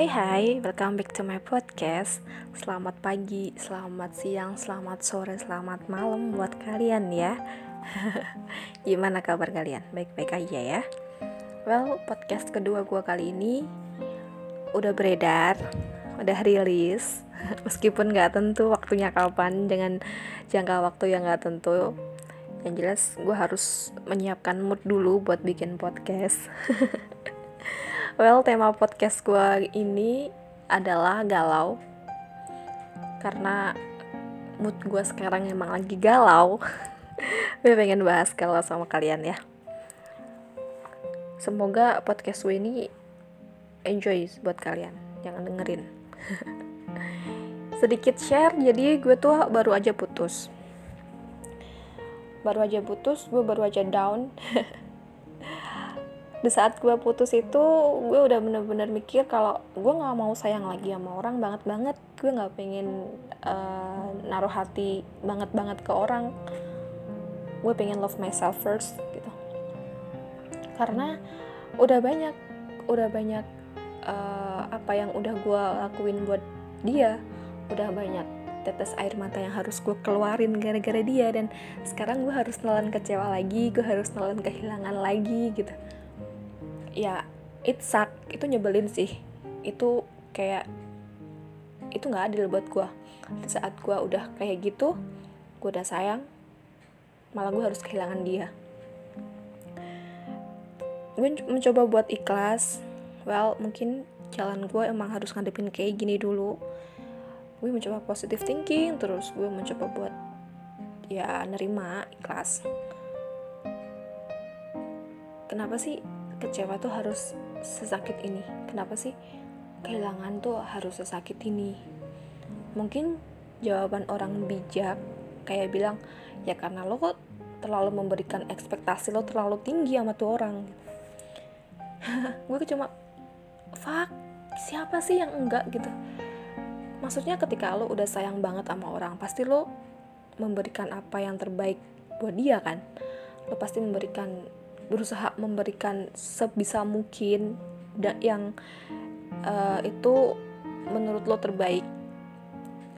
Hai hai, welcome back to my podcast. Selamat pagi, selamat siang, selamat sore, selamat malam buat kalian ya. Gimana kabar kalian? Baik-baik aja ya. Well, podcast kedua gue kali ini Udah beredar, udah rilis. Meskipun gak tentu waktunya kapan Dengan jangka waktu yang gak tentu. Yang jelas gue harus menyiapkan mood dulu buat bikin podcast Well, tema podcast gue ini adalah galau. Karena mood gue sekarang emang lagi galau. Gue pengen bahas galau sama kalian ya. Semoga podcast gue ini enjoy buat kalian. Jangan dengerin. Sedikit share, jadi gue tuh baru aja putus. Baru aja putus, gue baru aja down di saat gue putus itu gue udah bener-bener mikir kalau gue nggak mau sayang lagi sama orang banget banget. Gue nggak pengen uh, naruh hati banget banget ke orang. Gue pengen love myself first gitu. Karena udah banyak udah banyak uh, apa yang udah gue lakuin buat dia udah banyak tetes air mata yang harus gue keluarin gara-gara dia. Dan sekarang gue harus nelan kecewa lagi gue harus nelan kehilangan lagi gitu ya it suck. Itu nyebelin sih. Itu kayak itu nggak adil buat gue saat gue udah kayak gitu gue udah sayang malah gue harus kehilangan dia. Gue mencoba buat ikhlas. Well mungkin jalan gue emang harus ngadepin kayak gini dulu. Gue mencoba positive thinking terus gue mencoba buat ya nerima ikhlas. Kenapa sih kecewa tuh harus sesakit ini. Kenapa sih kehilangan tuh harus sesakit ini? Mungkin jawaban orang bijak kayak bilang ya karena lo kok terlalu memberikan ekspektasi lo terlalu tinggi sama tuh orang. Gue cuma fuck siapa sih yang enggak? Gitu. Maksudnya ketika lo udah sayang banget sama orang pasti lo memberikan apa yang terbaik buat dia kan? Lo pasti memberikan berusaha memberikan sebisa mungkin yang uh, itu menurut lo terbaik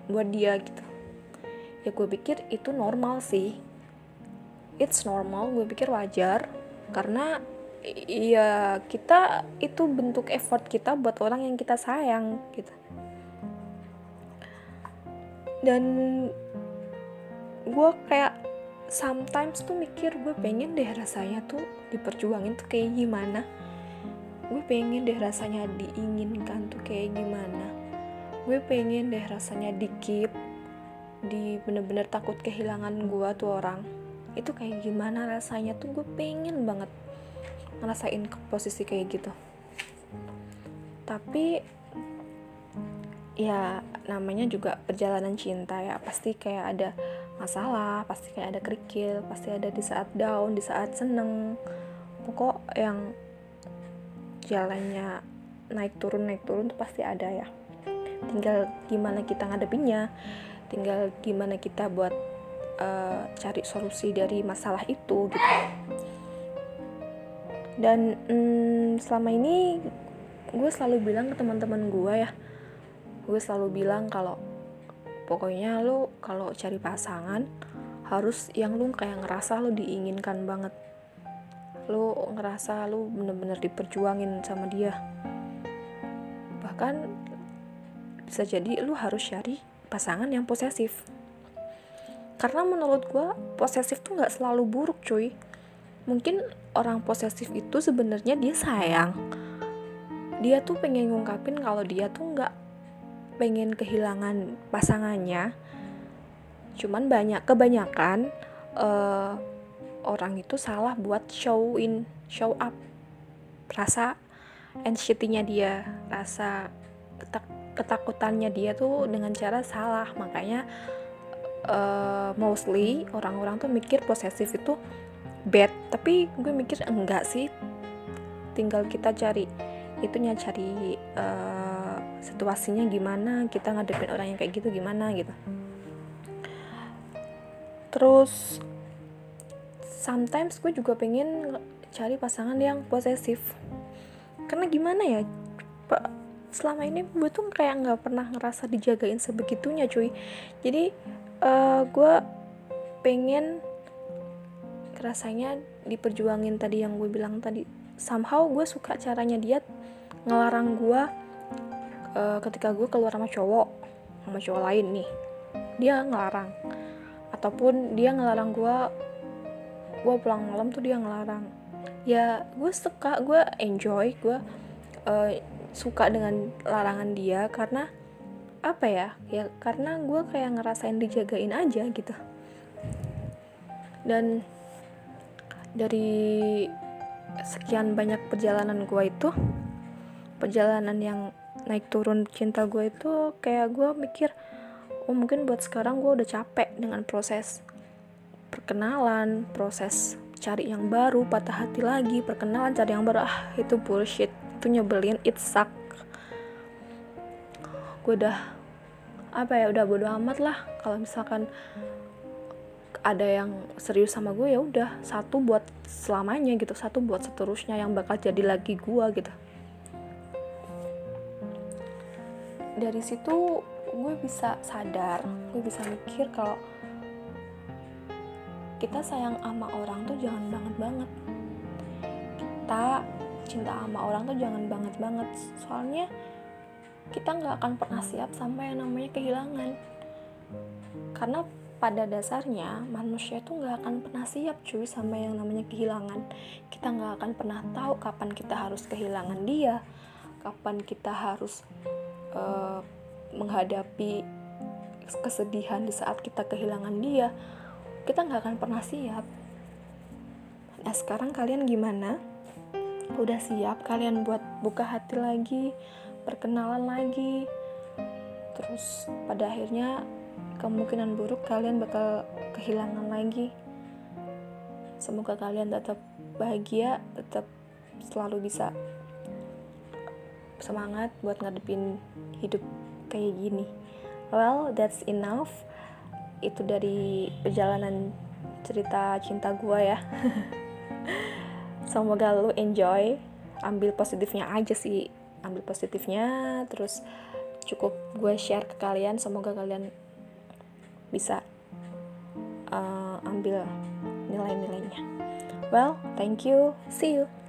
buat dia gitu. Ya gue pikir itu normal sih. It's normal gue pikir wajar. Karena ya kita itu bentuk effort kita buat orang yang kita sayang gitu. Dan gue kayak sometimes tuh mikir gue pengen deh rasanya tuh diperjuangin tuh kayak gimana. Gue pengen deh rasanya diinginkan tuh kayak gimana. Gue pengen deh rasanya dikip di bener-bener takut kehilangan gue tuh orang. Itu kayak gimana rasanya tuh gue pengen banget ngerasain ke posisi kayak gitu. Tapi ya namanya juga perjalanan cinta ya. Pasti kayak ada masalah pasti kayak ada kerikil pasti ada di saat down di saat seneng. Pokok yang jalannya naik turun naik turun tuh pasti ada ya. Tinggal gimana kita ngadepinnya tinggal gimana kita buat uh, cari solusi dari masalah itu gitu. Dan mm, selama ini gue selalu bilang ke teman-teman gue ya. Gue selalu bilang kalau pokoknya lu kalau cari pasangan harus yang lu kayak ngerasa lu diinginkan banget. Lu ngerasa lu bener-bener diperjuangin sama dia. Bahkan bisa jadi lu harus cari pasangan yang posesif. Karena menurut gue posesif tuh nggak selalu buruk cuy. Mungkin orang posesif itu sebenarnya dia sayang. Dia tuh pengen ngungkapin kalau dia tuh nggak pengen kehilangan pasangannya cuman banyak kebanyakan uh, orang itu salah buat show in show up rasa anxiety-nya dia rasa ketak ketakutannya dia tuh dengan cara salah. Makanya uh, mostly orang-orang tuh mikir posesif itu bad tapi gue mikir enggak sih. Tinggal kita cari itunya cari uh, situasinya gimana kita ngadepin orang yang kayak gitu gimana gitu. Terus sometimes gue juga pengen cari pasangan yang posesif. Karena gimana ya selama ini gue tuh kayak nggak pernah ngerasa dijagain sebegitunya cuy. Jadi uh, gue pengen rasanya diperjuangin tadi yang gue bilang tadi. Somehow gue suka caranya dia ngelarang gue uh, ketika gue keluar sama cowok sama cowok lain nih dia ngelarang. Ataupun dia ngelarang gue gue pulang malam tuh dia ngelarang. Ya gue suka gue enjoy gue uh, suka dengan larangan dia karena apa ya? Ya karena gue kayak ngerasain dijagain aja gitu. Dan dari sekian banyak perjalanan gue itu perjalanan yang naik turun cinta gue itu kayak gue mikir oh mungkin buat sekarang gue udah capek dengan proses perkenalan proses cari yang baru patah hati lagi perkenalan cari yang baru. Ah itu bullshit. Itu nyebelin it suck. Gue udah apa ya udah bodo amat lah. Kalau misalkan ada yang serius sama gue ya udah. Satu buat selamanya gitu satu buat seterusnya yang bakal jadi lagi gue gitu dari situ gue bisa sadar gue bisa mikir kalau kita sayang sama orang tuh jangan banget banget. Kita cinta sama orang tuh jangan banget banget. Soalnya kita nggak akan pernah siap sampai yang namanya kehilangan. Karena pada dasarnya manusia itu nggak akan pernah siap cuy sama yang namanya kehilangan. Kita nggak akan pernah tahu kapan kita harus kehilangan dia kapan kita harus uh, menghadapi kesedihan di saat kita kehilangan dia kita nggak akan pernah siap. Nah sekarang kalian gimana? Udah siap kalian buat buka hati lagi perkenalan lagi? Terus pada akhirnya kemungkinan buruk kalian bakal kehilangan lagi. Semoga kalian tetap bahagia tetap selalu bisa semangat buat ngadepin hidup kayak gini. Well that's enough. Itu dari perjalanan cerita cinta gue ya. Semoga lu enjoy. Ambil positifnya aja sih. Ambil positifnya terus cukup gue share ke kalian. Semoga kalian bisa uh, ambil nilai-nilainya. Well thank you. See you